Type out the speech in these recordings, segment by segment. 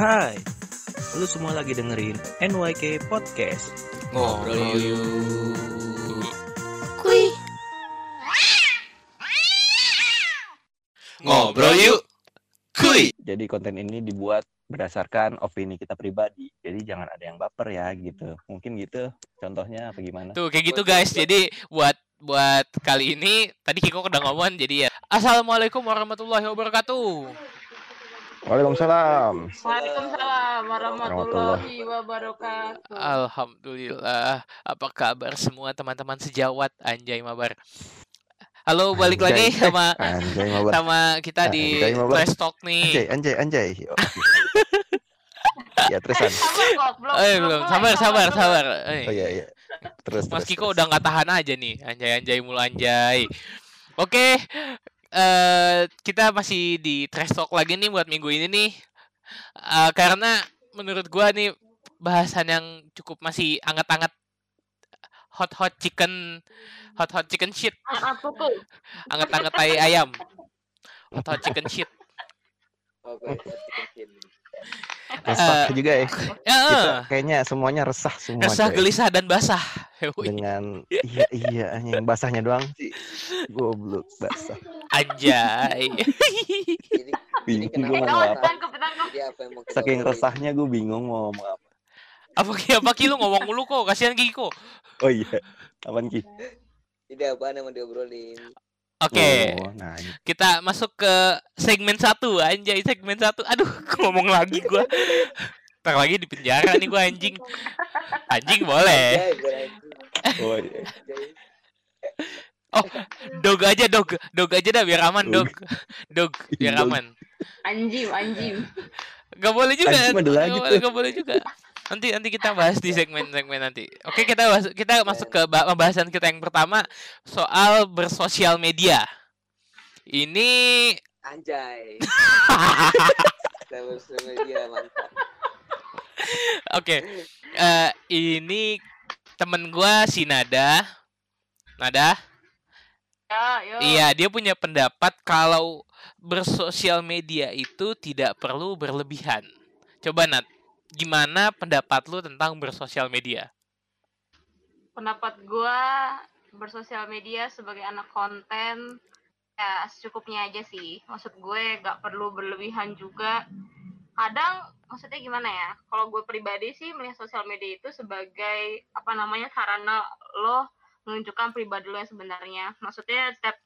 Hai, lu semua lagi dengerin NYK Podcast. Ngobrol yuk. Kuy. Ngobrol yuk. Kuy. Jadi konten ini dibuat berdasarkan opini kita pribadi. Jadi jangan ada yang baper ya gitu. Mungkin gitu contohnya apa gimana? Tuh kayak gitu guys. Jadi buat buat kali ini tadi Kiko udah ngomong jadi ya. Assalamualaikum warahmatullahi wabarakatuh. Waalaikumsalam. Waalaikumsalam warahmatullahi wabarakatuh. Alhamdulillah. Apa kabar semua teman-teman sejawat Anjay Mabar? Halo, balik lagi Anjay. sama Anjay mabar. sama kita di Anjay. Trash Talk Anjay, nih. anjay, anjay. Oke. ya terusan. Eh belum, sabar sabar sabar. Eh. Oh iya iya. Terus Mas terus, Kiko terus. udah nggak tahan aja nih, anjay-anjay mulu anjay. Oke, eh kita masih di trash talk lagi nih buat minggu ini nih. Eh, karena menurut gua nih bahasan yang cukup masih anget-anget hot hot chicken hot hot chicken shit, Apa tuh? anget-anget tai ayam. Hot hot chicken shit. Resah Eh, juga ya. Ya, Kita eh, kayaknya semuanya resah semua. resah, coy. gelisah dan basah. Dengan iya iya yang basahnya doang sih goblok basah Anjay. Jadi, bingung gue mau apa kita saking resahnya gue bingung mau ngomong apa Apa Ki? Apa Ki lu ngomong mulu kok? Kasihan Kiko. oh iya apaan ki Jadi apa yang mau diobrolin? Oke. oh, nah kita masuk ke segmen satu anjay segmen satu. Aduh ngomong lagi gua. Ntar lagi di penjara nih gua anjing. Anjing boleh. Anjing. oh iya. Dog aja dog. Dog aja dah biar aman dog. Dog. Biar aman. Anjim, anjim. Gak boleh juga. Anjing ada lagi Gak tuh. boleh, gak boleh juga nanti nanti kita bahas di segmen segmen nanti oke kita bahas, kita masuk ke ba- pembahasan kita yang pertama soal bersosial media ini Anjay. Kita bersama media mantap. Oke, eh, ini temen gua si Nada. Nada, Ya, yo. iya dia punya pendapat kalau bersosial media itu tidak perlu berlebihan. Coba Nat, gimana pendapat lu tentang bersosial media? Pendapat gua bersosial media sebagai anak konten ya secukupnya aja sih. Maksud gue gak perlu berlebihan juga. Kadang maksudnya gimana ya? Kalau gue pribadi sih melihat sosial media itu sebagai apa namanya sarana lo menunjukkan pribadi lo yang sebenarnya. Maksudnya setiap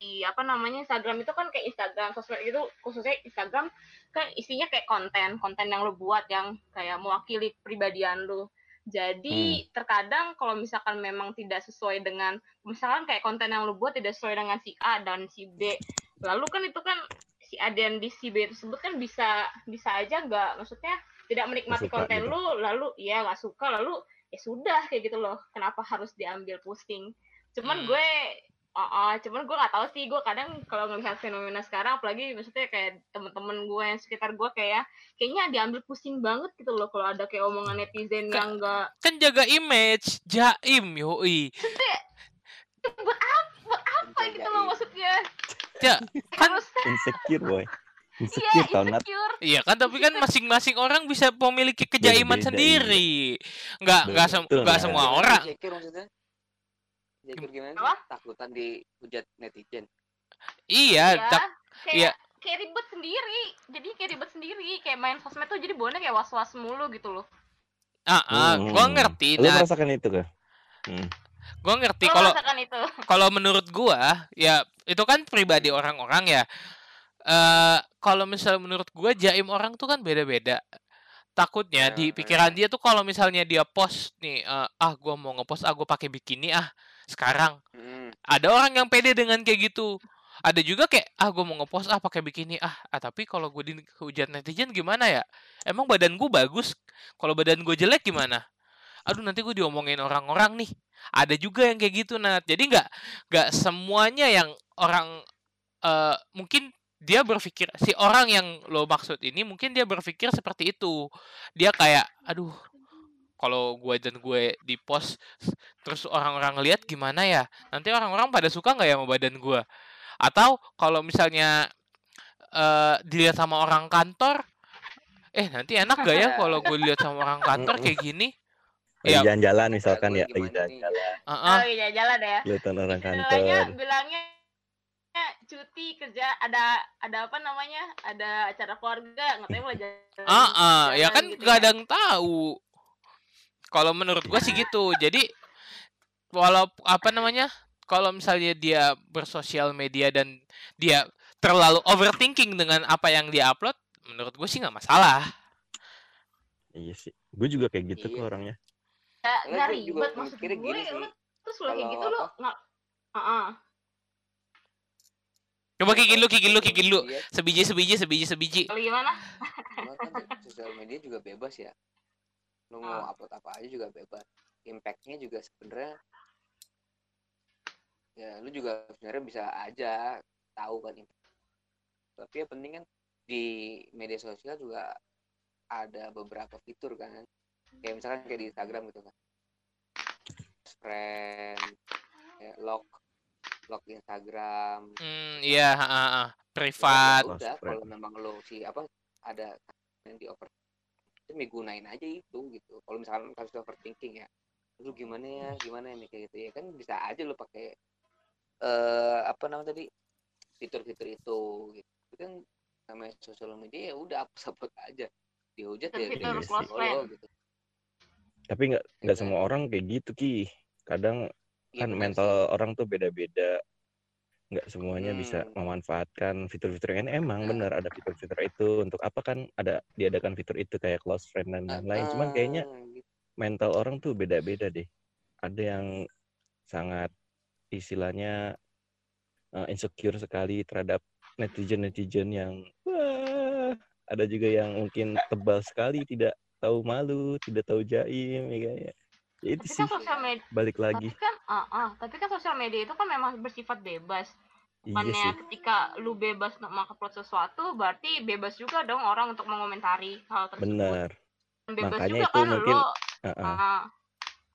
di apa namanya Instagram itu kan kayak Instagram sosmed itu khususnya Instagram kan isinya kayak konten konten yang lo buat yang kayak mewakili pribadian lo jadi terkadang kalau misalkan memang tidak sesuai dengan misalkan kayak konten yang lo buat tidak sesuai dengan si A dan si B lalu kan itu kan si A dan di si B tersebut kan bisa bisa aja nggak maksudnya tidak menikmati suka konten gitu. lu lalu ya nggak suka lalu ya sudah kayak gitu loh kenapa harus diambil pusing cuman Hmm. gue Oh, oh, cuman gue nggak tahu sih gue kadang kalau ngelihat fenomena sekarang apalagi maksudnya kayak temen-temen gue yang sekitar gue kayak kayaknya diambil pusing banget gitu loh kalau ada kayak omongan netizen Ka- yang enggak Kan jaga image, jaim yoi. buat apa buat apa gitu loh maksudnya Ya, kan insecure boy iya insecure tau Nat insecure Iya kan tapi kan masing-masing orang bisa memiliki kejaiman Beda-beda, sendiri. Nggak nggak sem- nggak semua orang. Insecure maksudnya? Insecure gimana? Apa? Takutan dihujat netizen. Iya, ya tak- kayak iya. kayak ribet sendiri jadi kayak ribet sendiri kayak main sosmed tuh jadi bonek kayak was was mulu gitu loh ah, ah, gua Hmm. ngerti. lu Nah, merasakan itu kan hmm. gua ngerti kalau merasakan itu kalau menurut gua ya itu kan pribadi orang-orang ya eh kalau misalnya menurut gua jaim orang tuh kan beda-beda takutnya di Ya, pikiran ya. dia tuh kalau misalnya dia post nih eh, ah gua mau ngepost ah gua pakai bikini ah sekarang. Hmm. ada orang yang pede dengan kayak gitu. Ada juga kayak ah gua mau ngepost ah pakai bikini ah, ah tapi kalau gue dihujat netizen gimana ya? Emang badan gue bagus? Kalau badan gue jelek gimana? Aduh nanti gue diomongin orang-orang nih. Ada juga yang kayak gitu Nat. Jadi nggak nggak semuanya yang orang eh mungkin dia berpikir si orang yang lo maksud ini mungkin dia berpikir seperti itu. Dia kayak aduh kalau gue dan gue di post terus orang-orang lihat gimana ya nanti orang-orang pada suka nggak ya sama badan gue atau kalau misalnya eh dilihat sama orang kantor eh nanti enak gak ya kalau gue lihat sama orang kantor kayak gini Lagi Iya. jalan-jalan misalkan ya, lagi jalan-jalan. Heeh. Oh iya jalan ya. Kelihatan orang Bilangnya kantor. bilangnya cuti kerja ada ada apa namanya ada acara keluarga ngetanya mau jalan Ah, ah, ya kan gitu gak ada yang tahu. Kalau menurut gua sih gitu. Jadi walau apa namanya? Kalau misalnya dia bersosial media dan dia terlalu overthinking dengan apa yang dia upload, menurut gue sih nggak masalah. Iya sih. Gue juga kayak gitu kok Iya. orangnya. ya, Soalnya nggak gue ribet maksud gue gini sih, lu terus lo kayak gitu lo apa? nggak Heeh. Coba kikil lu, kikil lu, kikil lu. Iya, Sebiji, sebiji, sebiji, sebiji. kalau gimana cuma kan sosial media juga bebas ya lu mau Ah. upload apa aja juga bebas impactnya juga sebenarnya ya lu juga sebenarnya bisa aja tahu kan impact. tapi yang penting kan di media sosial juga ada beberapa fitur kan kayak misalkan kayak di Instagram gitu kan friend kayak lock lock Instagram Hmm, iya, ha, ha. Ya, privat. ya udah kalau memang lo si apa ada yang di over itu gunain aja itu gitu kalau misalkan kasus overthinking ya lu gimana ya gimana ini kayak gitu ya kan bisa aja lo pakai eh apa namanya tadi fitur-fitur itu gitu itu kan namanya sosial media ya udah hapus hapus aja dihujat ya Fitur di close follow friend. gitu Tapi nggak nggak Iya. semua orang kayak gitu ki. Kadang kan benar mental sih. orang tuh beda-beda. Nggak semuanya bisa Hmm. memanfaatkan fitur-fitur ini. Emang Nah. benar ada fitur-fitur itu. Untuk apa kan ada diadakan fitur itu kayak close friend dan lain-lain. Cuman kayaknya Ah, gitu. mental orang tuh beda-beda deh. Ada yang sangat istilahnya uh, insecure sekali terhadap netizen-netizen yang wah, ada juga yang mungkin tebal sekali, tidak tahu malu, tidak tahu jaim, ya kayak. Ya itu tapi sih kan media balik lagi. tapi kan ah ah, tapi kan sosial media itu kan memang bersifat bebas Iya Bukannya sih. ketika lu bebas untuk mengupload sesuatu berarti bebas juga dong orang untuk mengomentari hal tersebut Benar. Dan bebas Makanya juga itu kan mungkin lo uh-uh. ah,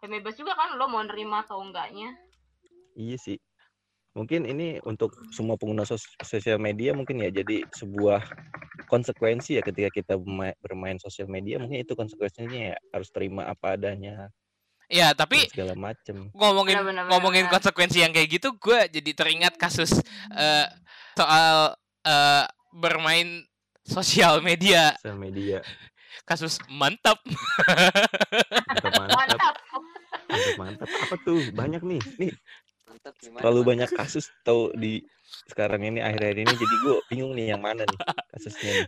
dan bebas juga kan lo mau nerima atau enggaknya Iya sih. Mungkin ini untuk semua pengguna sos- sosial media mungkin ya jadi sebuah konsekuensi ya ketika kita bermain sosial media mungkin itu konsekuensinya ya harus terima apa adanya Ya, dan tapi segala macem. ngomongin Benar, benar, ngomongin benar. konsekuensi yang kayak gitu, gue jadi teringat kasus eh, soal eh, bermain sosial media, Sosial media kasus mantap. mantap mantap mantap mantap mantap apa tuh banyak nih nih mantap gimana terlalu mantap? banyak kasus tau di sekarang ini akhir-akhir ini jadi gue bingung nih yang mana nih kasusnya nih.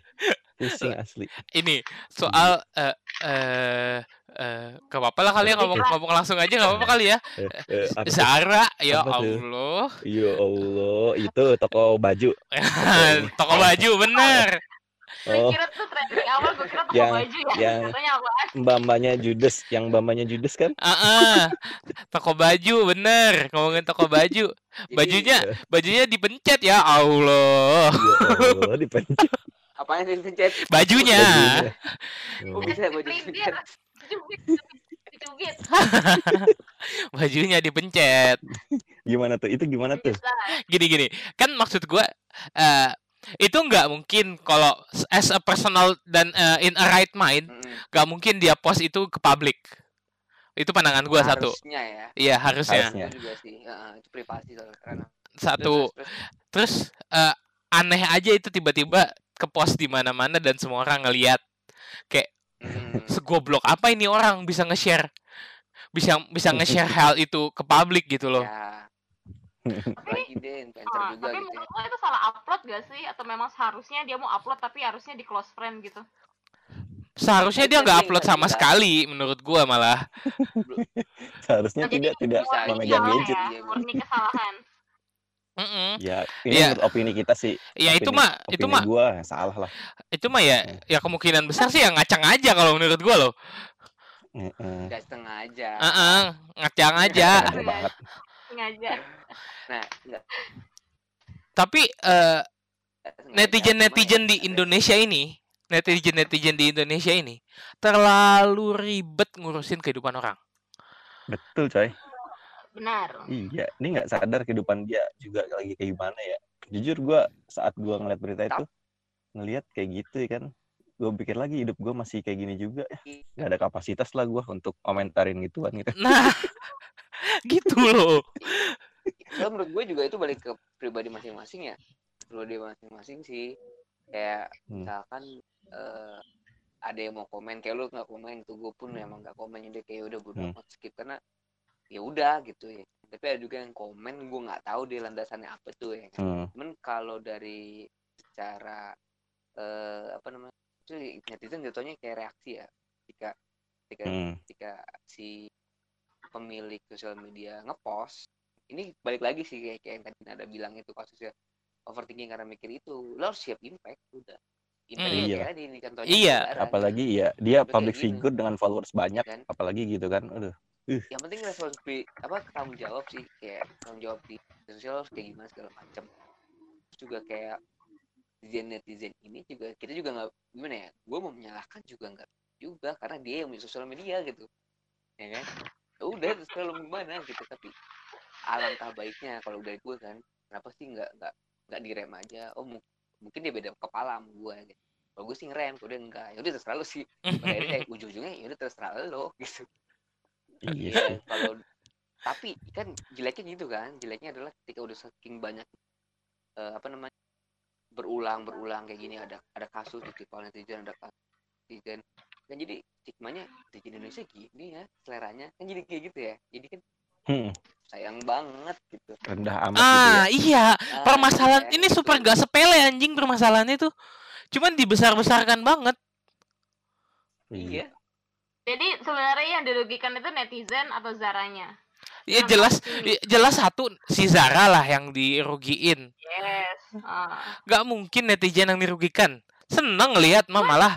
pusing asli Ini soal eh eh eh gak apa-apa lah kali ya ngomong ngomong langsung aja gak apa-apa kali ya. eh, eh? Zara, ya? Allah. ya Allah itu toko baju Toko baju bener. gue oh kira tuh trending awal gue kira toko Yang- baju ya yang- mbak-mbaknya Judes yang mbak-mbaknya Judes kan Ah, toko baju bener. Ngomongin toko baju. Bajunya bajunya dipencet ya Allah. ya Allah dipencet apanya yang pencet Bajunya. bajunya. Oh, bisa baju Pelintir. Dicubit. Bajunya dipencet. gimana tuh itu gimana tuh. Gini gini. Kan maksud gua eh itu nggak mungkin kalau as a personal dan eh, in a right mind nggak mungkin dia post itu ke publik. Itu pandangan gua satu. harusnya ya Iya harusnya. Harusnya. itu juga sih Heeh, itu privasi soalnya karena Satu. Terus, eh, aneh aja itu tiba-tiba ke post di mana-mana dan semua orang ngelihat terus. Mm. segoblok apa ini orang bisa nge-share bisa bisa nge-share hal itu ke publik gitu loh. ya Tapi, lagi deh influencer ah, juga tapi gitu ya. itu salah upload gak sih? Atau memang seharusnya dia mau upload tapi harusnya di close friend gitu? Seharusnya dia nggak upload sama sekali menurut gua malah. seharusnya Nah, tidak tidak memegang gadget ya, Iya, murni kesalahan. Mm-mm. ya ini Iya. menurut opini kita sih Ya itu Opini- mah itu mah gua salah lah itu mah ya ya kemungkinan besar sih yang ngacang aja kalau menurut gua loh. Heeh. nggak setengah aja Heeh, ngacang aja. Sengaja. nah Tapi eh, sengaja, netizen-netizen di ya ada- Indonesia ini, netizen-netizen di Indonesia ini terlalu ribet ngurusin kehidupan orang. betul coy Benar. Iya, ini nggak sadar kehidupan dia juga lagi kayak gimana ya. Jujur gua saat gua ngeliat berita itu ngelihat kayak gitu ya kan, gue pikir lagi hidup gue masih kayak gini juga ya nggak ada kapasitas lah gue untuk komentarin gituan gitu Nah, gitu loh. Kalau menurut gue juga itu balik ke pribadi masing-masing ya pribadi masing-masing sih kayak Hmm. misalkan eh, ada yang mau komen kayak lu nggak komen gitu gue pun emang nggak komen jadi kayak udah bodo Hmm. amat skip karena ya udah gitu ya tapi ada juga yang komen gue nggak tahu dia landasannya apa tuh ya kan. Hmm. cuman kalau dari secara eh, apa namanya itu netizen jatuhnya kayak reaksi ya ketika ketika Hmm. ketika si pemilik sosial media ngepost ini balik lagi sih kayak, kayak yang tadi ada bilang itu kasusnya overthinking karena mikir itu lo harus siap impact udah impact Hmm. ya Iya. tadi ini contohnya Iya. negara, apalagi ya dia Sampai public figure dengan followers banyak Kan? apalagi gitu kan aduh yang penting responsibility apa tanggung jawab sih kayak tanggung jawab di sosial kayak gimana segala macam juga kayak netizen netizen ini juga kita juga nggak gimana ya gue mau menyalahkan juga nggak juga karena dia yang punya sosial media gitu ya kan? Ya udah terus kalau gimana gitu tapi alangkah baiknya kalau dari gue kan kenapa sih nggak nggak nggak direm aja? Oh mu- mungkin dia beda kepala sama gue gitu. Gue sih ngerem dia enggak ya udah terserah lo sih. Akhirnya kayak ujung-ujungnya ya udah terserah lo gitu iya Iya, sih kalau tapi kan jeleknya gitu kan jeleknya adalah ketika udah saking banyak eh, apa namanya berulang berulang kayak gini ada ada kasus di kalau netizen ada kasus netizen kan jadi stigmanya netizen Indonesia gini ya seleranya kan jadi kayak gitu ya jadi kan Hmm, sayang banget gitu rendah amat gitu ya Ah, iya. Ah, Permasalahan iya, ini gitu. super gak sepele anjing permasalahannya tuh. Cuman dibesar-besarkan banget. iya Jadi sebenarnya yang dirugikan itu netizen atau Zaranya? Ya Yang jelas ya, jelas satu si Zara lah yang dirugiin. Yes. Ah. Gak mungkin netizen yang dirugikan. Seneng lihat mah malah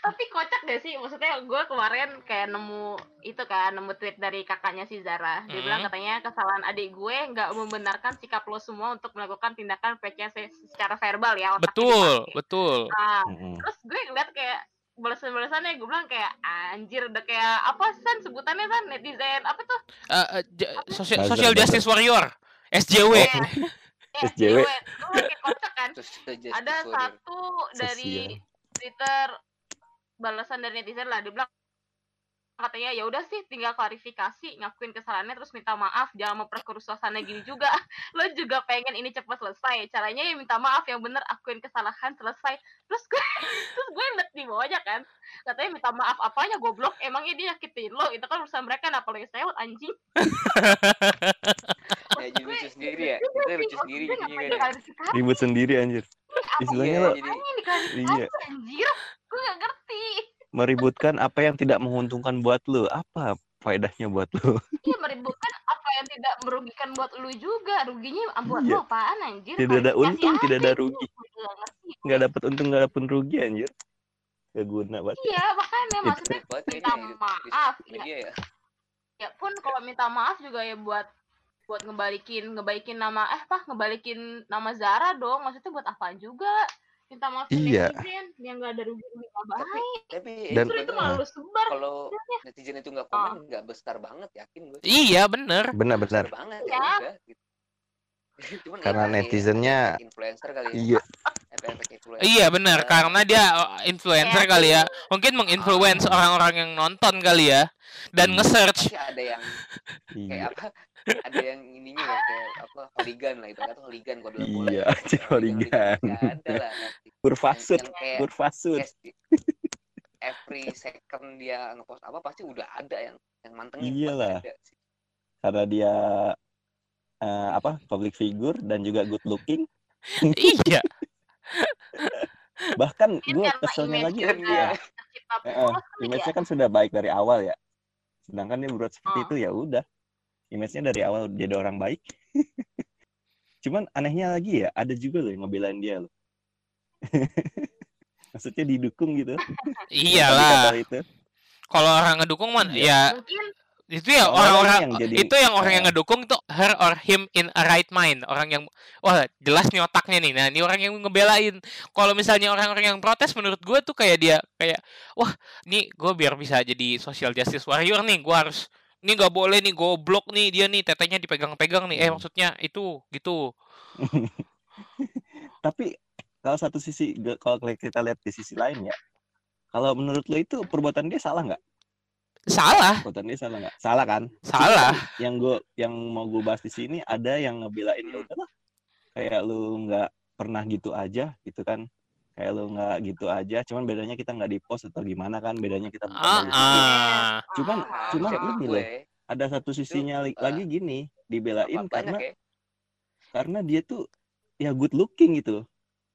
tapi kocak deh sih maksudnya gue kemarin kayak nemu itu kan nemu tweet dari kakaknya si Zara dia bilang Hmm. katanya kesalahan adik gue nggak membenarkan sikap lo semua untuk melakukan tindakan se- secara verbal ya betul, betul. Nah, Mm-mm. terus gue ngeliat kayak balasan-balasannya gue bilang kayak anjir udah kayak apa san sebutannya san? Netizen apa tuh? Eh, eh, j- social, Buzzer, social justice warrior SJW. Eh, SJW. gue kocak kan. Ada warrior. satu dari Twitter balasan dari netizen lah dia bilang katanya ya udah sih tinggal klarifikasi ngakuin kesalahannya terus minta maaf. Jangan memperkeruh suasana gini juga. Lo juga pengen ini cepat selesai. Caranya ya minta maaf yang bener akuin kesalahan selesai. Terus gue terus gue net di bawahnya kan. Katanya minta maaf apanya goblok. Emangnya dia nyakitin lo? Itu kan urusan mereka kenapa lo yang sewot anjing? Ya lucu sendiri ya. itu lucu sendiri gue jadinya ngapain kan ya. diklarifikasi? Ribut sendiri anjir. Istilahnya Iya, lo yang diklarifikasi Iya. anjir. Gue gak ngerti meributkan apa yang tidak menguntungkan buat lo apa faedahnya buat lo Iya meributkan apa yang tidak merugikan buat lu juga. Ruginya buat Iya. lu apaan anjir? Tidak ada untung, tidak ada rugi. nggak dapat untung nggak dapat rugi anjir. Gak guna banget. Iya makanya maksudnya buat minta maaf ya, ya. Ya pun kalau minta maaf juga ya buat buat ngebalikin ngebalikin nama eh apa? Ngebalikin nama Zara dong. Maksudnya buat apaan juga minta maaf Iya. netizen yang nggak ada rugi rugi apa tapi baik tapi Dan- itu lu sebar kalau netizen itu nggak komen nggak besar banget yakin gue Iya, bener. benar-benar besar banget Iya. ya udah gitu. Cuman Karena ya, kayak netizennya- influencer kali ya iya Iya, bener. Eh, Karena dia uh, influencer Kayak kali ya. Mungkin menginfluence orang-orang yang nonton kali ya. Dan Iya. nge-search. pasti ada yang kayak iya apa ada yang ininya kayak apa hooligan lah itu kata hooligan kalau dalam bola iya ya. anjir ada lah berfasud yes, di- every second dia ngepost apa pasti udah ada yang yang mantengin Iyalah. karena dia eh, apa public figure dan juga good looking iya. bahkan gue keselnya lagi kan ya. image-nya kan sudah baik dari awal ya sedangkan dia berbuat seperti Oh. itu ya udah image-nya dari awal jadi orang baik. Cuman anehnya lagi ya ada juga loh yang ngebelain dia loh. Maksudnya didukung gitu. Iyalah. Itu? Kalau orang ngedukung man, Iya. ya mungkin itu ya orang-orang yang jadi- itu yang orang yang ngedukung itu her or him in a right mind. Orang yang wah jelas nih otaknya nih. Nah ini orang yang ngebelain. Kalau misalnya orang-orang yang protes menurut gue tuh kayak dia kayak wah nih gue biar bisa jadi social justice warrior nih. Gue harus ini nggak boleh nih goblok nih dia nih tetenya dipegang-pegang nih. Eh Hmm. maksudnya itu gitu. Tapi kalau satu sisi kalau kita lihat di sisi lain ya kalau menurut lo itu perbuatan dia salah nggak? Salah, perbuatan dia salah nggak? Salah kan? Salah. yang gue yang mau gue bahas di sini ada yang ngebelain ya udahlah kayak lu nggak pernah gitu aja gitu kan kayak lu nggak gitu aja cuman bedanya kita nggak di post atau gimana kan bedanya kita bukan Ah, dari- ah. Cuman- Ah, cuman menurut ini gue, ada satu sisinya li- eh, lagi gini dibelain apa- banyak karena ya. karena dia tuh ya good looking gitu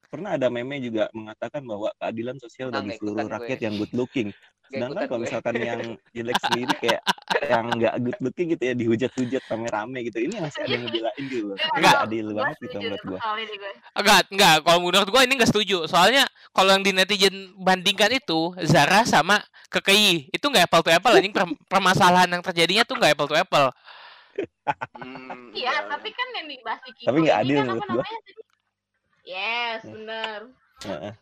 pernah ada meme juga mengatakan bahwa keadilan sosial bagi nggak seluruh rakyat gue. yang good looking sedangkan kalau gue. misalkan yang jelek sendiri kayak yang nggak good looking gitu ya dihujat-hujat rame-rame gitu ini masih ada yang ngebelain gitu loh ini Enggak. nggak adil banget gitu menurut ini gue. Enggak, enggak. Kalau menurut gua ini enggak setuju. Soalnya kalau yang di netizen bandingkan itu Zara sama KKI itu nggak apple to apple anjing Per- permasalahan yang terjadinya tuh nggak apple to apple. Hmm, Iya, iya, tapi kan yang dibahas di Tapi nggak ini adil kan menurut apa gua. namanya tadi? Yes, Ya. benar. Heeh.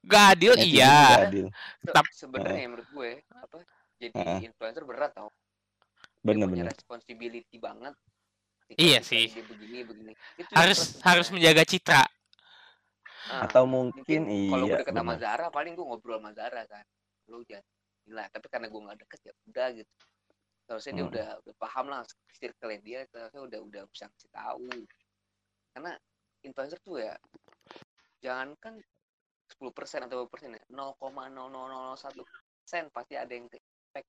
Gak adil Netizen iya. nggak adil Se- Tap- sebenarnya menurut gue apa jadi Heeh. influencer berat tau dia punya bener-bener responsibility banget Iya sih. dia begini begini itu Harus harus menjaga citra. Ah, atau mungkin kalau iya gue deket sama. Zara paling gue ngobrol sama Zara kan lu jangan gila tapi karena gue nggak deket ya udah gitu harusnya dia Hmm. udah udah paham lah circle dia harusnya udah udah bisa kasih tahu karena influencer tuh ya jangan kan 10% atau berapa persen ya 0,0001 persen pasti ada yang ke impact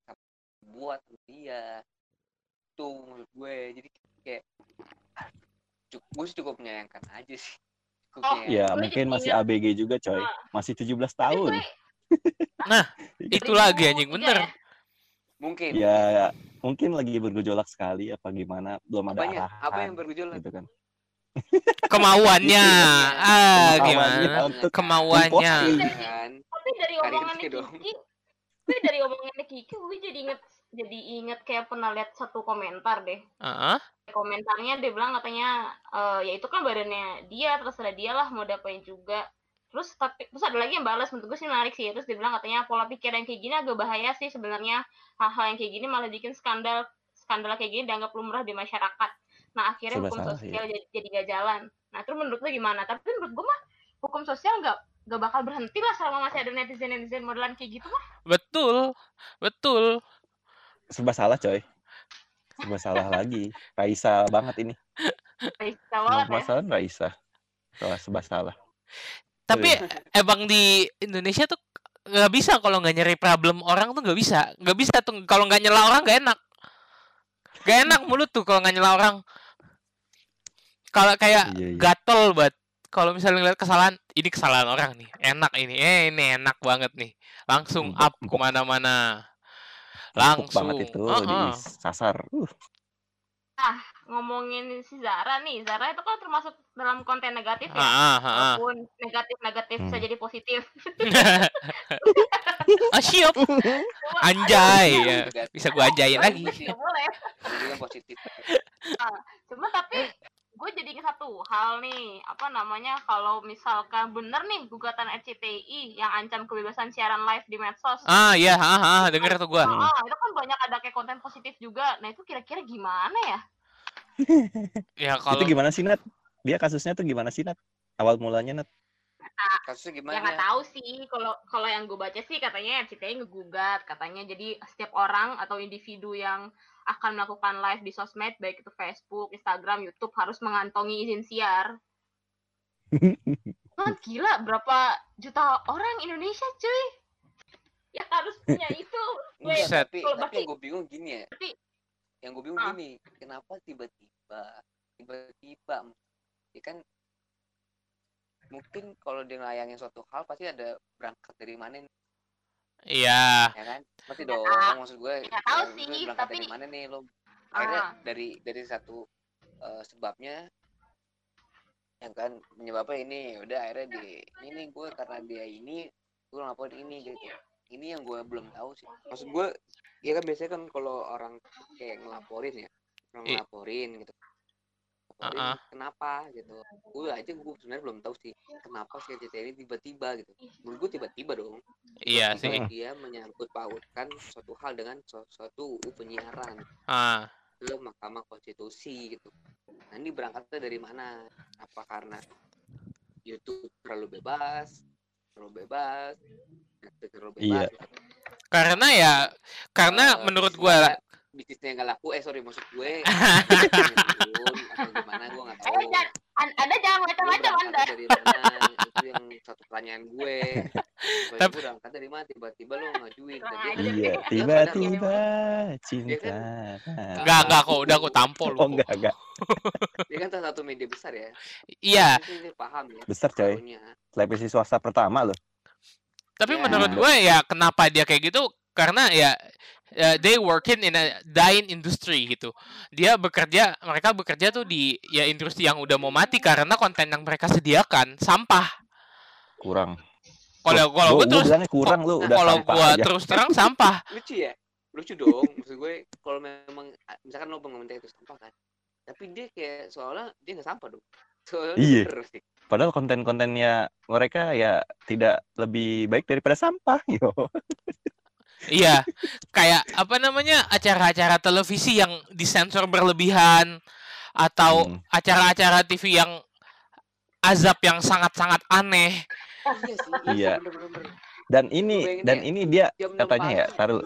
buat dia tuh menurut gue jadi kayak ah, cukup gue sih cukup menyayangkan aja sih cukup Oh, ya Gue mungkin masih ingat. ABG juga coy Ah. masih 17 Tapi tahun gue Itu lagi anjing 2003 bener. ya? mungkin ya mungkin lagi bergejolak sekali apa gimana belum ada apanya arahan apa yang bergejolak gitu kan Kemauannya. Ah, Kemauannya gimana? untuk Kemauannya. kan Tapi dari Rizky dong. Kiki, tapi dari omongannya Kiki, gue jadi inget jadi inget kayak pernah lihat satu komentar deh. Heeh. Komentarnya dia bilang katanya eh, ya itu kan badannya dia, terserah dia lah mau diapain juga. Terus tapi terus ada lagi yang balas menurut gue sih menarik sih. Terus dia bilang katanya pola pikir yang kayak gini agak bahaya sih sebenarnya. Hal-hal yang kayak gini malah bikin skandal skandal kayak gini dianggap lumrah di masyarakat. Nah akhirnya Serba hukum sosial jadi, jadi gak jalan. Nah terus menurut lu gimana? Tapi menurut gue mah hukum sosial nggak nggak bakal berhenti lah selama masih ada netizen netizen modelan kayak gitu mah. Betul. Betul. Serba salah coy serba salah lagi Raisa banget ini semua banget ya. masalah Raisa salah serba salah Tapi emang di Indonesia tuh nggak bisa kalau nggak nyari problem orang tuh nggak bisa. Nggak bisa tuh kalau nggak nyela orang nggak enak. Gak enak mulut tuh kalau nggak nyela orang. Kalau kayak Iya, iya. gatel banget. Kalau misalnya ngeliat kesalahan, ini kesalahan orang nih, enak ini, eh ini enak banget nih, langsung up ke mana-mana, langsung. banget itu Heeh. disasar uh, Ngomongin si Zara nih, Zara itu kan termasuk dalam konten negatif ya. Ah, ah, ah. Walaupun negatif-negatif bisa Hmm. jadi positif. ah siap, anjay, ya. Bisa gua anjayin lagi. Boleh. Yang positif Cuma tapi gue jadi ingat satu hal nih, apa namanya kalau misalkan bener nih gugatan RCTI yang ancam kebebasan siaran live di medsos. Ah iya, ah, ah, denger tuh gua. Ah, itu kan banyak ada kayak konten positif juga. Nah itu kira-kira gimana ya? Ya kalau itu gimana sih Nat dia kasusnya tuh gimana sih Nat awal mulanya Nat kasusnya Ya gimana nggak tahu sih. Kalau kalau yang gue baca sih katanya RCTI ngegugat, katanya jadi setiap orang atau individu yang akan melakukan live di sosmed baik itu Facebook, Instagram, YouTube harus mengantongi izin siar. Wah, gila berapa juta orang Indonesia cuy yang harus punya itu. Gue Buset. tapi tapi berarti- yang gue bingung gini ya Tapi- yang gue bingung Ah. gini kenapa tiba-tiba tiba-tiba ya kan mungkin kalau dia ngelayangin suatu hal pasti ada berangkat dari mana nih, iya, ya kan? Pasti Nggak dong tahu. maksud gue Nggak tahu ya, sih, berangkat dari tapi- mana nih? Lo akhirnya Ah. dari dari satu eh, sebabnya yang kan menyebabnya ini udah akhirnya di ini nih gue karena dia ini gue ngelaporin ini gitu. Ini yang gue belum tahu sih. Maksud gue ya kan biasanya kan kalau orang kayak ngelaporin ya orang I- ngelaporin gitu Ah-ah. kenapa gitu gue aja gue sebenarnya belum tahu sih kenapa sih CCTV ini tiba-tiba gitu menurut gue tiba-tiba dong iya Tiba-tiba sih. dia menyangkut pautkan suatu hal dengan suatu UU penyiaran Ah, ke Mahkamah Konstitusi gitu. Nah ini berangkatnya dari mana? Apa karena YouTube terlalu bebas terlalu bebas Netflix terlalu Iya. bebas Karena ya karena Eh, menurut gua bisnisnya nggak laku eh sorry maksud gue gimana gue nggak tahu Eh, jangan- An- anda jangan macam-macam anda dari mana itu yang satu pertanyaan gue Tapi- gue berangkat dari mana tiba-tiba lo ngajuin kan- Iya, tiba-tiba cinta. enggak enggak kok udah aku tampol Oh enggak enggak. dia kan salah satu media besar ya Iya, dia paham ya Besar coy. Televisi swasta pertama loh. tapi Ya. menurut gue ya kenapa dia kayak gitu? Karena ya ya, they working in a dying industry gitu. Dia bekerja, mereka bekerja tuh di ya industri yang udah mau mati karena konten yang mereka sediakan sampah. Kurang. Kalau kalau gue terus kurang lu udah kalau aja. terus terang sampah. lucu ya lucu dong maksud gue kalau memang misalkan lo pengomentar itu sampah kan tapi dia kayak seolah dia nggak sampah dong soalnya Iya. Padahal konten-kontennya mereka ya tidak lebih baik daripada sampah. Yo. Iya, kayak apa namanya acara-acara televisi yang disensor berlebihan atau Hmm. acara-acara TV yang azab yang sangat-sangat aneh. oh iya sih Iya. bener, bener, bener. Dan ini dan ini dia Jam 6 katanya ya, taruh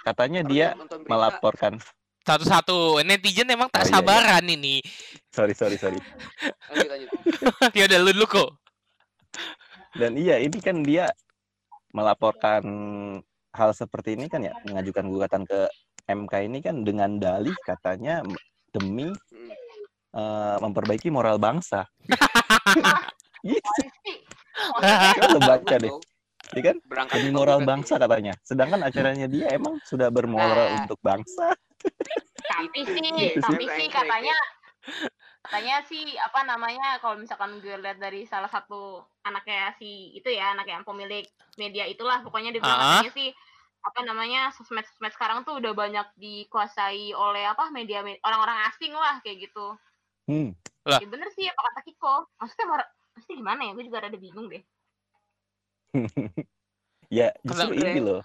katanya dia melaporkan. Satu-satu netizen emang tak Oh, iya, iya. sabaran ini. Sorry sorry sorry. lanjut lanjut ya udah lu dulu kok. Dan iya ini kan dia melaporkan hal seperti ini kan ya mengajukan gugatan ke MK ini kan dengan dalih katanya demi eh, memperbaiki moral bangsa. Gitu, kan lu baca deh, ya kan? berangkat Demi moral bangsa katanya. Sedangkan acaranya dia emang sudah bermoral Nah. untuk bangsa. tapi sih dia. tapi sih sih. katanya katanya sih apa namanya kalau misalkan gue lihat dari salah satu anaknya si itu ya anak yang pemilik media itulah pokoknya dia bilang Ah. katanya sih apa namanya sosmed sosmed sekarang tuh udah banyak dikuasai oleh apa media me- orang-orang asing lah kayak gitu Hmm. Lah. ya bener sih apa kata Kiko maksudnya mar- maksudnya gimana ya gue juga rada bingung deh ya justru Kenapa? ini loh.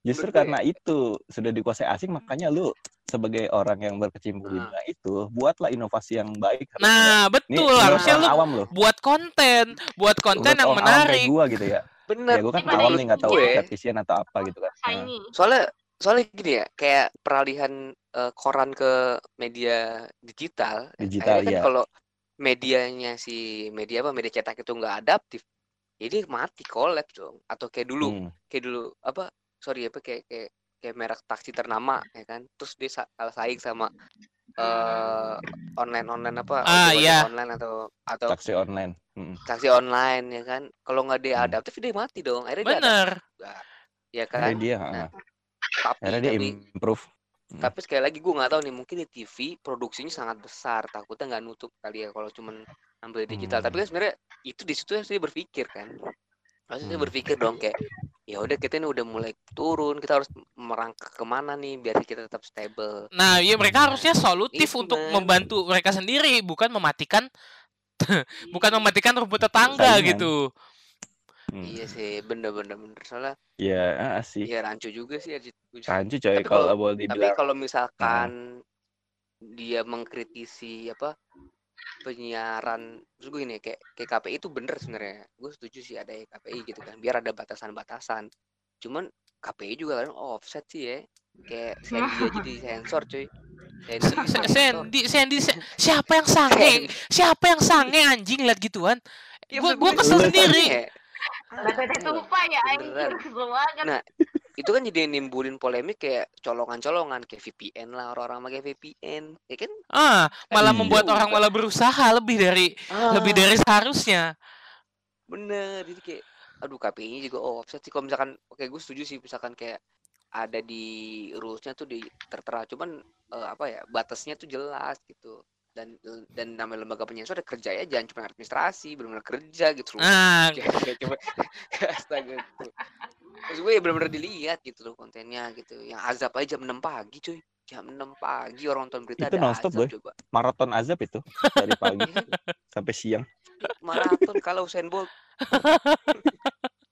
Justru Betul ya? karena itu sudah dikuasai asing makanya lu sebagai orang yang berkecimpung di Nah. dunia itu buatlah inovasi yang baik. Nah, betul. Harusnya lu awam loh. buat konten, buat konten Menurut yang orang awam kayak menarik. gua gitu ya. Bener Ya gua kan ya? nih nggak tahu Gue- statistician atau apa gitu kan. Nah, soalnya soalnya gini ya kayak peralihan eh, koran ke media digital Digital, kan iya. kalau medianya si media apa media cetak itu nggak adaptif jadi mati kolaps dong atau kayak dulu hmm. kayak dulu apa sorry apa kayak kayak kayak merek taksi ternama ya kan terus dia sa- kalah saing sama eh online online apa Ah, iya. online atau atau taksi online. Hmm. taksi online ya kan kalau nggak dia Hmm. adaptif dia mati dong akhirnya dia Bener. adaptif. ya kan Akhirnya dia, Nah, ah, tapi akhirnya dia tapi improve. Hmm. tapi sekali lagi gue nggak tahu nih mungkin di TV produksinya sangat besar takutnya nggak nutup kali ya kalau cuman ambil digital Hmm. tapi kan sebenarnya itu di situ yang saya berpikir kan maksudnya Hmm. berpikir dong kayak ya udah kita ini udah mulai turun kita harus merangkak ke mana nih biar kita tetap stable Nah, ya mereka Hmm. harusnya solutif Itu, untuk man. membantu mereka sendiri, bukan mematikan bukan mematikan rumput tetangga Saingan. gitu. Hmm. iya sih bener-bener bener soalnya Ya ah, sih. ya rancu juga sih Rancu coy Tapi kalau kalau- boleh tapi kalau misalkan dia mengkritisi apa penyiaran terus gue gini kayak kayak KPI itu bener sebenarnya gue setuju sih ada KPI gitu kan biar ada batasan-batasan cuman KPI juga kan offset sih ya kayak Sandy aja di sensor cuy Sandy. Sandy, siapa yang sange? Siapa yang sange anjing lihat gituan? Ya, maksud gua gue kesel sendiri. ya. Bete sumpah ya banget Nah, itu kan jadi nimbulin polemik kayak colongan-colongan kayak VPN lah orang-orang pakai VPN ya kan? Ah, malah Iya. membuat orang malah berusaha lebih dari lebih Ah. dari seharusnya. bener jadi kayak aduh KPI-nya juga oh, offset sih. Kalau misalkan oke gue setuju sih misalkan kayak ada di rulesnya tuh di tertera. Cuman eh, apa ya batasnya tuh jelas gitu. Dan dan namanya lembaga penyensor ada kerja ya jangan cuma administrasi benar-benar kerja gitu Nah, cuma astaga gitu terus gue ya benar-benar dilihat gitu loh kontennya gitu yang azab aja jam 6 pagi cuy jam 6 pagi orang nonton berita Itu ada nonstop, azab Boy. coba Maraton azab itu dari pagi sampai siang. maraton kalau Usain Bolt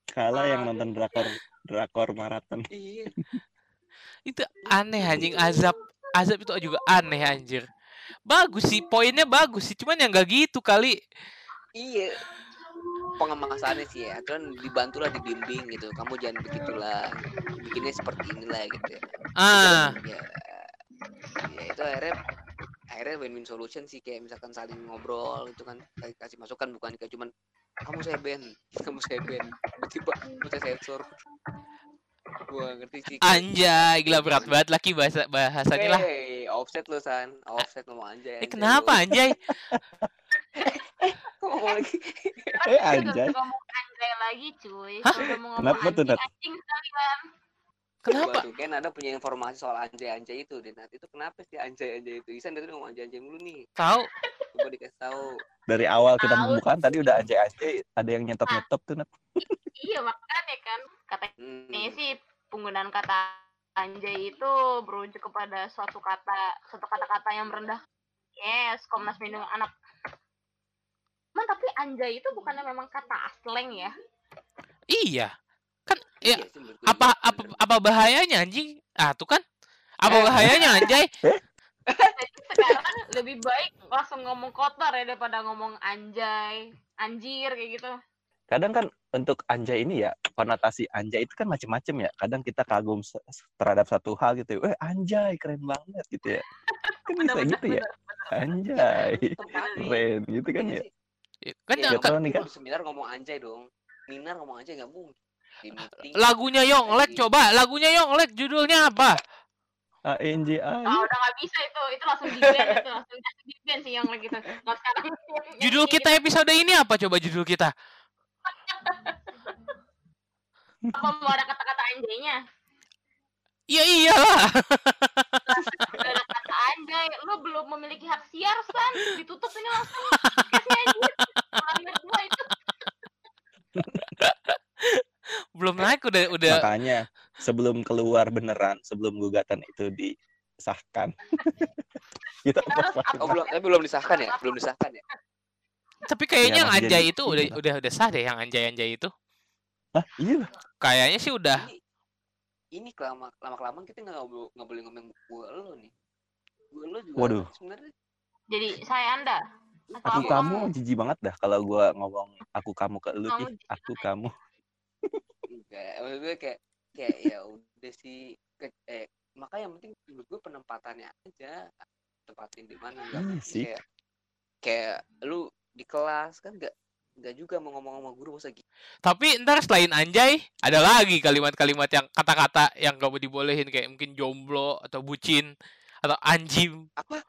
Kalah yang nonton drakor drakor maraton. iya itu aneh anjing azab. Azab itu juga aneh anjir. Bagus sih, poinnya bagus sih, cuman yang nggak gitu kali. iya pengemasannya sih ya. Kan dibantulah dibimbing gitu. Kamu jangan begitulah. Bikinnya seperti inilah gitu ya. Ah. Ya, ya itu akhirnya akhirnya win-win solution sih. Kayak misalkan saling ngobrol itu kan. Kasih masukan bukan kayak cuman kamu saya ban. Kamu saya ban. Tiba-tiba kamu saya sensor. Gua ngerti sih anjay gila berat banget laki bahasa bahasanya lah. Hey, offset lu san. Offset ngomong anjay eh anjay kenapa lu. anjay Kok ngomong lagi Eh Udah anjay. ngomong anjay lagi cuy. Hah? Ngomong Kenapa tuh, Nat? kenapa kan ada punya informasi soal anjay-anjay itu deh nanti itu kenapa sih anjay-anjay itu Isan dari ngomong anjay-anjay mulu nih tahu coba dikasih tahu Dari awal kita Tahu. pembukaan tadi udah anjay-anjay, ada yang nyetop-nyetop tuh, Nat. Iya makanya kan katanya hmm. sih penggunaan kata anjay itu berujuk kepada suatu kata suatu kata-kata yang merendah. Yes, Komnas Perlindungan Anak. Man, tapi anjay itu bukannya memang kata slang ya? iya kan ya Iya apa apa apa bahayanya anjing ah tuh kan apa Eh. bahayanya anjay Jadi sekarang lebih baik langsung ngomong kotor ya daripada ngomong anjay, anjir kayak gitu. Kadang kan untuk anjay ini ya, konotasi anjay itu kan macem-macem ya. Kadang kita kagum terhadap satu hal gitu. Eh anjay, keren banget gitu ya. Kan bisa gitu ya. Anjay, keren gitu kan Iya ya. Kan Iya, kan lu kan. seminar ngomong anjay dong minar ngomong anjay nggak mungkin lagunya Yonglek coba lagunya Yonglek judulnya apa ANJ Ah, aja. udah nggak bisa itu, itu langsung di ban itu, langsung di sih yang lagi itu. Nggak sekarang. judul kita episode ini apa coba judul kita gitu. Apa mau ada kata-kata anjaynya? iya iyalah ada kata anjay, lu belum memiliki hak siar san, ditutup ini langsung. Kasih anjir. Melanggar gua itu. belum naik udah udah Makanya sebelum keluar beneran, sebelum gugatan itu disahkan. kita oh belum tapi belum disahkan ya belum disahkan ya tapi kayaknya Iya, yang anjay jadi- itu udah iya. udah udah sah deh yang anjay anjay itu Hah, iya. kayaknya sih udah ini ini kelama lama kelamaan kita nggak boleh nggak boleh ngomong gue lo nih gue lo juga Waduh. sebenarnya Jadi saya anda. Aku aku kamu jijik banget dah kalau gua ngomong aku kamu ke lu aku kamu. Enggak maksud gue kayak kayak ya udah sih ke, eh makanya yang penting menurut gue penempatannya aja tempatin di mana nggak mungkin sih. kayak kayak lu di kelas kan nggak nggak juga mau ngomong sama guru masa gitu tapi ntar selain anjay ada lagi kalimat-kalimat yang kata-kata yang gak mau dibolehin kayak mungkin jomblo atau bucin atau anjim apa?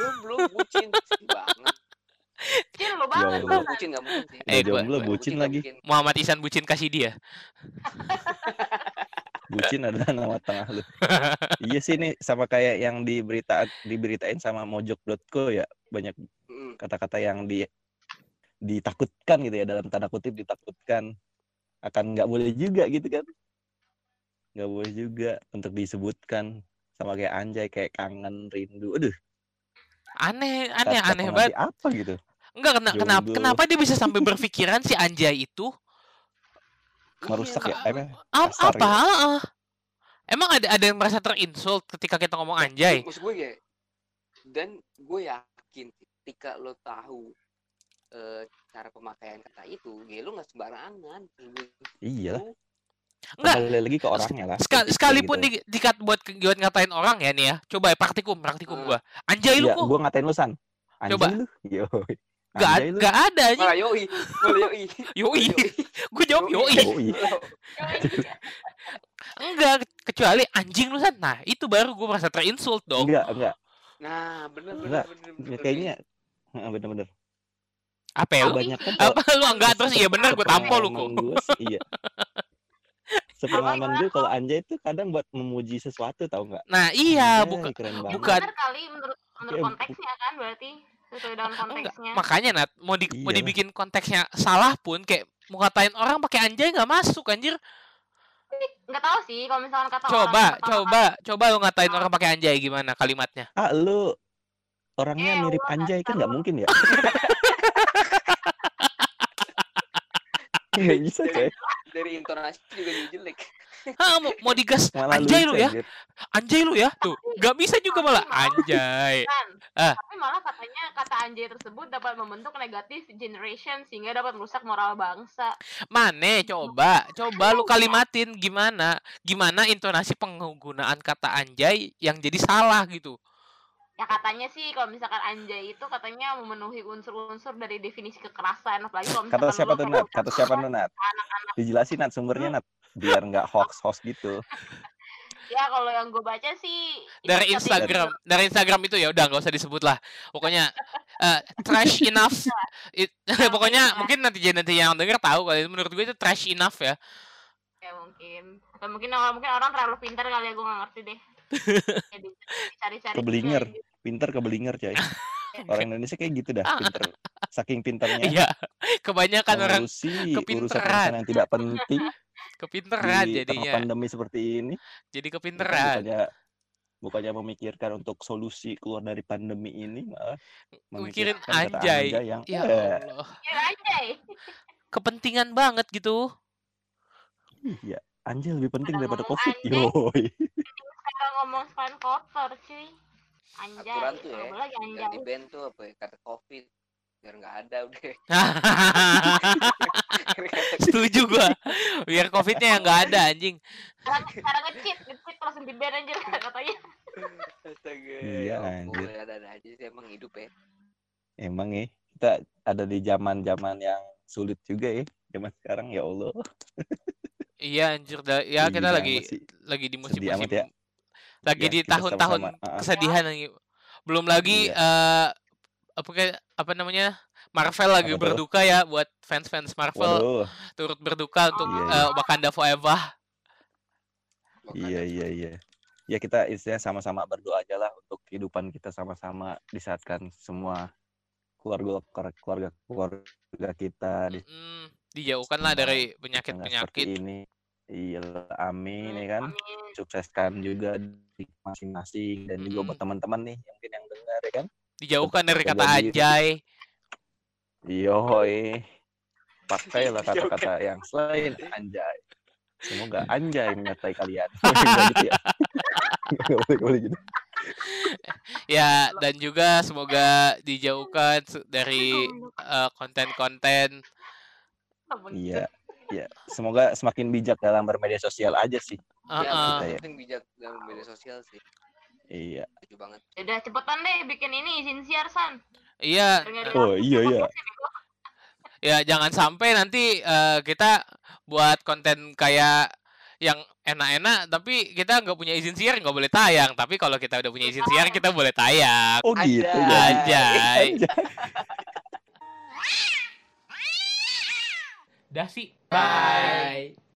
Jomblo bucin banget Cil lu banget. Jomblo. jomblo bucin mungkin sih Eh, jomblo gua- bucin nggak lagi. mungkin. Muhammad Isan bucin kasih dia Bucin adalah nama tengah lu. iya sih ini sama kayak yang diberita diberitain sama mojok.co ya, banyak Mm. kata-kata yang di ditakutkan gitu ya dalam tanda kutip ditakutkan akan nggak boleh juga gitu kan nggak boleh juga untuk disebutkan sama kayak anjay kayak kangen rindu aduh aneh aneh kata aneh banget apa gitu enggak kena, kenapa kenapa dia bisa sampai berpikiran si anjay itu? Merusak ya? Iya, emang apa? ya. Heeh. emang ada ada yang merasa terinsult ketika kita ngomong anjay? maksud gue kayak dan gue yakin ketika lo tahu eh, cara pemakaian kata itu ya lo nggak sembarangan. Iya enggak. Kembali lagi ke orangnya lah. Sekal- berpikir sekalipun gitu. di, dikat buat buat ngatain orang ya nih ya. Coba ya praktikum praktikum Hmm. gua. Anjay lu iya kok. gua ngatain lu san. Anjay Coba. lu? Yo Gak, Anjay lu. gak ada anjing. malah yoi malah yoi Yoi. Gue jawab yoi. Yoi. Enggak, kecuali anjing lu san. Nah, itu baru gue merasa terinsult dong. enggak enggak nah bener bener Enggak, bener, bener, kayaknya Heeh, bener-bener Apa ya lu? kebanyakan Apa lu enggak terus iya benar gue tampol lu kok. Iya sepengalaman gue kalau anjay itu kadang buat memuji sesuatu tau nggak Nah, iya, bukan bukan Benar kali menurut menurut konteksnya kan berarti sesuai dengan enggak. konteksnya. Makanya Nat, mau di mau Iyalah. dibikin konteksnya salah pun kayak mau ngatain orang pakai anjay nggak masuk anjir. Nggak tahu sih kalau misalkan kata orang Coba, pertama coba, coba lu ngatain orang pakai anjay gimana kalimatnya? ah lu orangnya Eh, mirip anjay kan nggak mungkin ya nggak bisa coy dari intonasi juga jadi jelek Hah, mau, mau digas malah anjay lu ya, anjir. anjay lu ya. Tuh, nggak bisa juga malah anjay. kan Tapi malah katanya kata anjay tersebut dapat membentuk negatif generation sehingga dapat merusak moral bangsa. Mane coba, coba lu kalimatin gimana? Gimana intonasi penggunaan kata anjay yang jadi salah gitu. Ya katanya sih kalau misalkan anjay itu katanya memenuhi unsur-unsur dari definisi kekerasan apalagi kalau misalkan Kata siapa tuh Nat? Kata siapa tuh Nat? anak-anak. Dijelasin Nat sumbernya Nat. Biar nggak hoax-hoax gitu. Ya kalau yang gue baca sih Dari Instagram, dari Instagram itu ya udah nggak usah disebut lah. Pokoknya eh, trash enough. It- pokoknya mungkin nanti nanti yang denger tahu kalau itu menurut gue itu trash enough ya. ya mungkin atau mungkin orang mungkin orang terlalu pintar kali ya gue nggak ngerti deh cari-cari Keblinger. Pinter kebelinger coy. Orang Indonesia kayak gitu dah, pinter. Saking pinternya. Iya. Kebanyakan orang mengurusi kepinteran. urusan-urusan yang tidak penting kepinteran di jadinya. pandemi seperti ini. Jadi kepinteran. bukannya bukannya memikirkan untuk solusi keluar dari pandemi ini malah Mikirin memikirkan kata anjay. yang Ya eh, Allah. ya anjay Kepentingan banget gitu. iya anjay lebih penting Kalau daripada covid anjay. yoi sekarang ngomong sekalian kotor cuy anjay aturan tuh ya lagi anjay ganti band tuh apa ya kata covid biar nggak ada udah Setuju gua. Biar covidnya yang nggak ada anjing. sekarang sekarang ngecit ngecit langsung di band anjir katanya astaga Iya, ya anjir. ada ada aja sih emang hidup ya emang ya kita ada di zaman zaman yang sulit juga ya zaman sekarang ya allah Iya anjir dah. Ya kita lagi lagi di musim-musim ya. lagi Ya, di tahun-tahun sama-sama, ah. kesedihan lagi. Belum lagi Iya. eh apa kayak apa namanya? Marvel lagi Apa berduka ya buat fans-fans Marvel. Waduh. Turut berduka untuk Iya, eh, Wakanda Forever. Iya iya iya. Ya kita istilahnya sama-sama berdoa aja lah untuk kehidupan kita sama-sama disaatkan semua keluarga keluarga keluarga kita di Mm, dijauhkan lah Semua dari tengah seperti penyakit-penyakit. ini. Iya amin ya kan? Amin. Sukseskan juga di masing-masing dan juga Mm-mm. buat teman-teman nih yang mungkin yang dengar ya kan? Dijauhkan dari kata anjay. Yoi. Pakailah kata-kata yang selain anjay. Semoga anjay menyertai kalian. Gitu ya. Boleh, boleh gitu. Ya dan juga semoga dijauhkan dari eh, konten-konten Iya. Iya, semoga semakin bijak dalam bermedia sosial aja sih. uh, uh, ya. penting bijak dalam media sosial sih Iya. banget udah cepetan deh bikin ini izin siar san Iya, Oh, iya, iya. Ya jangan sampai nanti eh, kita buat konten kayak yang enak-enak tapi kita nggak punya izin siar nggak boleh tayang tapi kalau kita udah punya izin siar kita boleh tayang Oh gitu Anjay. ya. Anjay. dah sih bye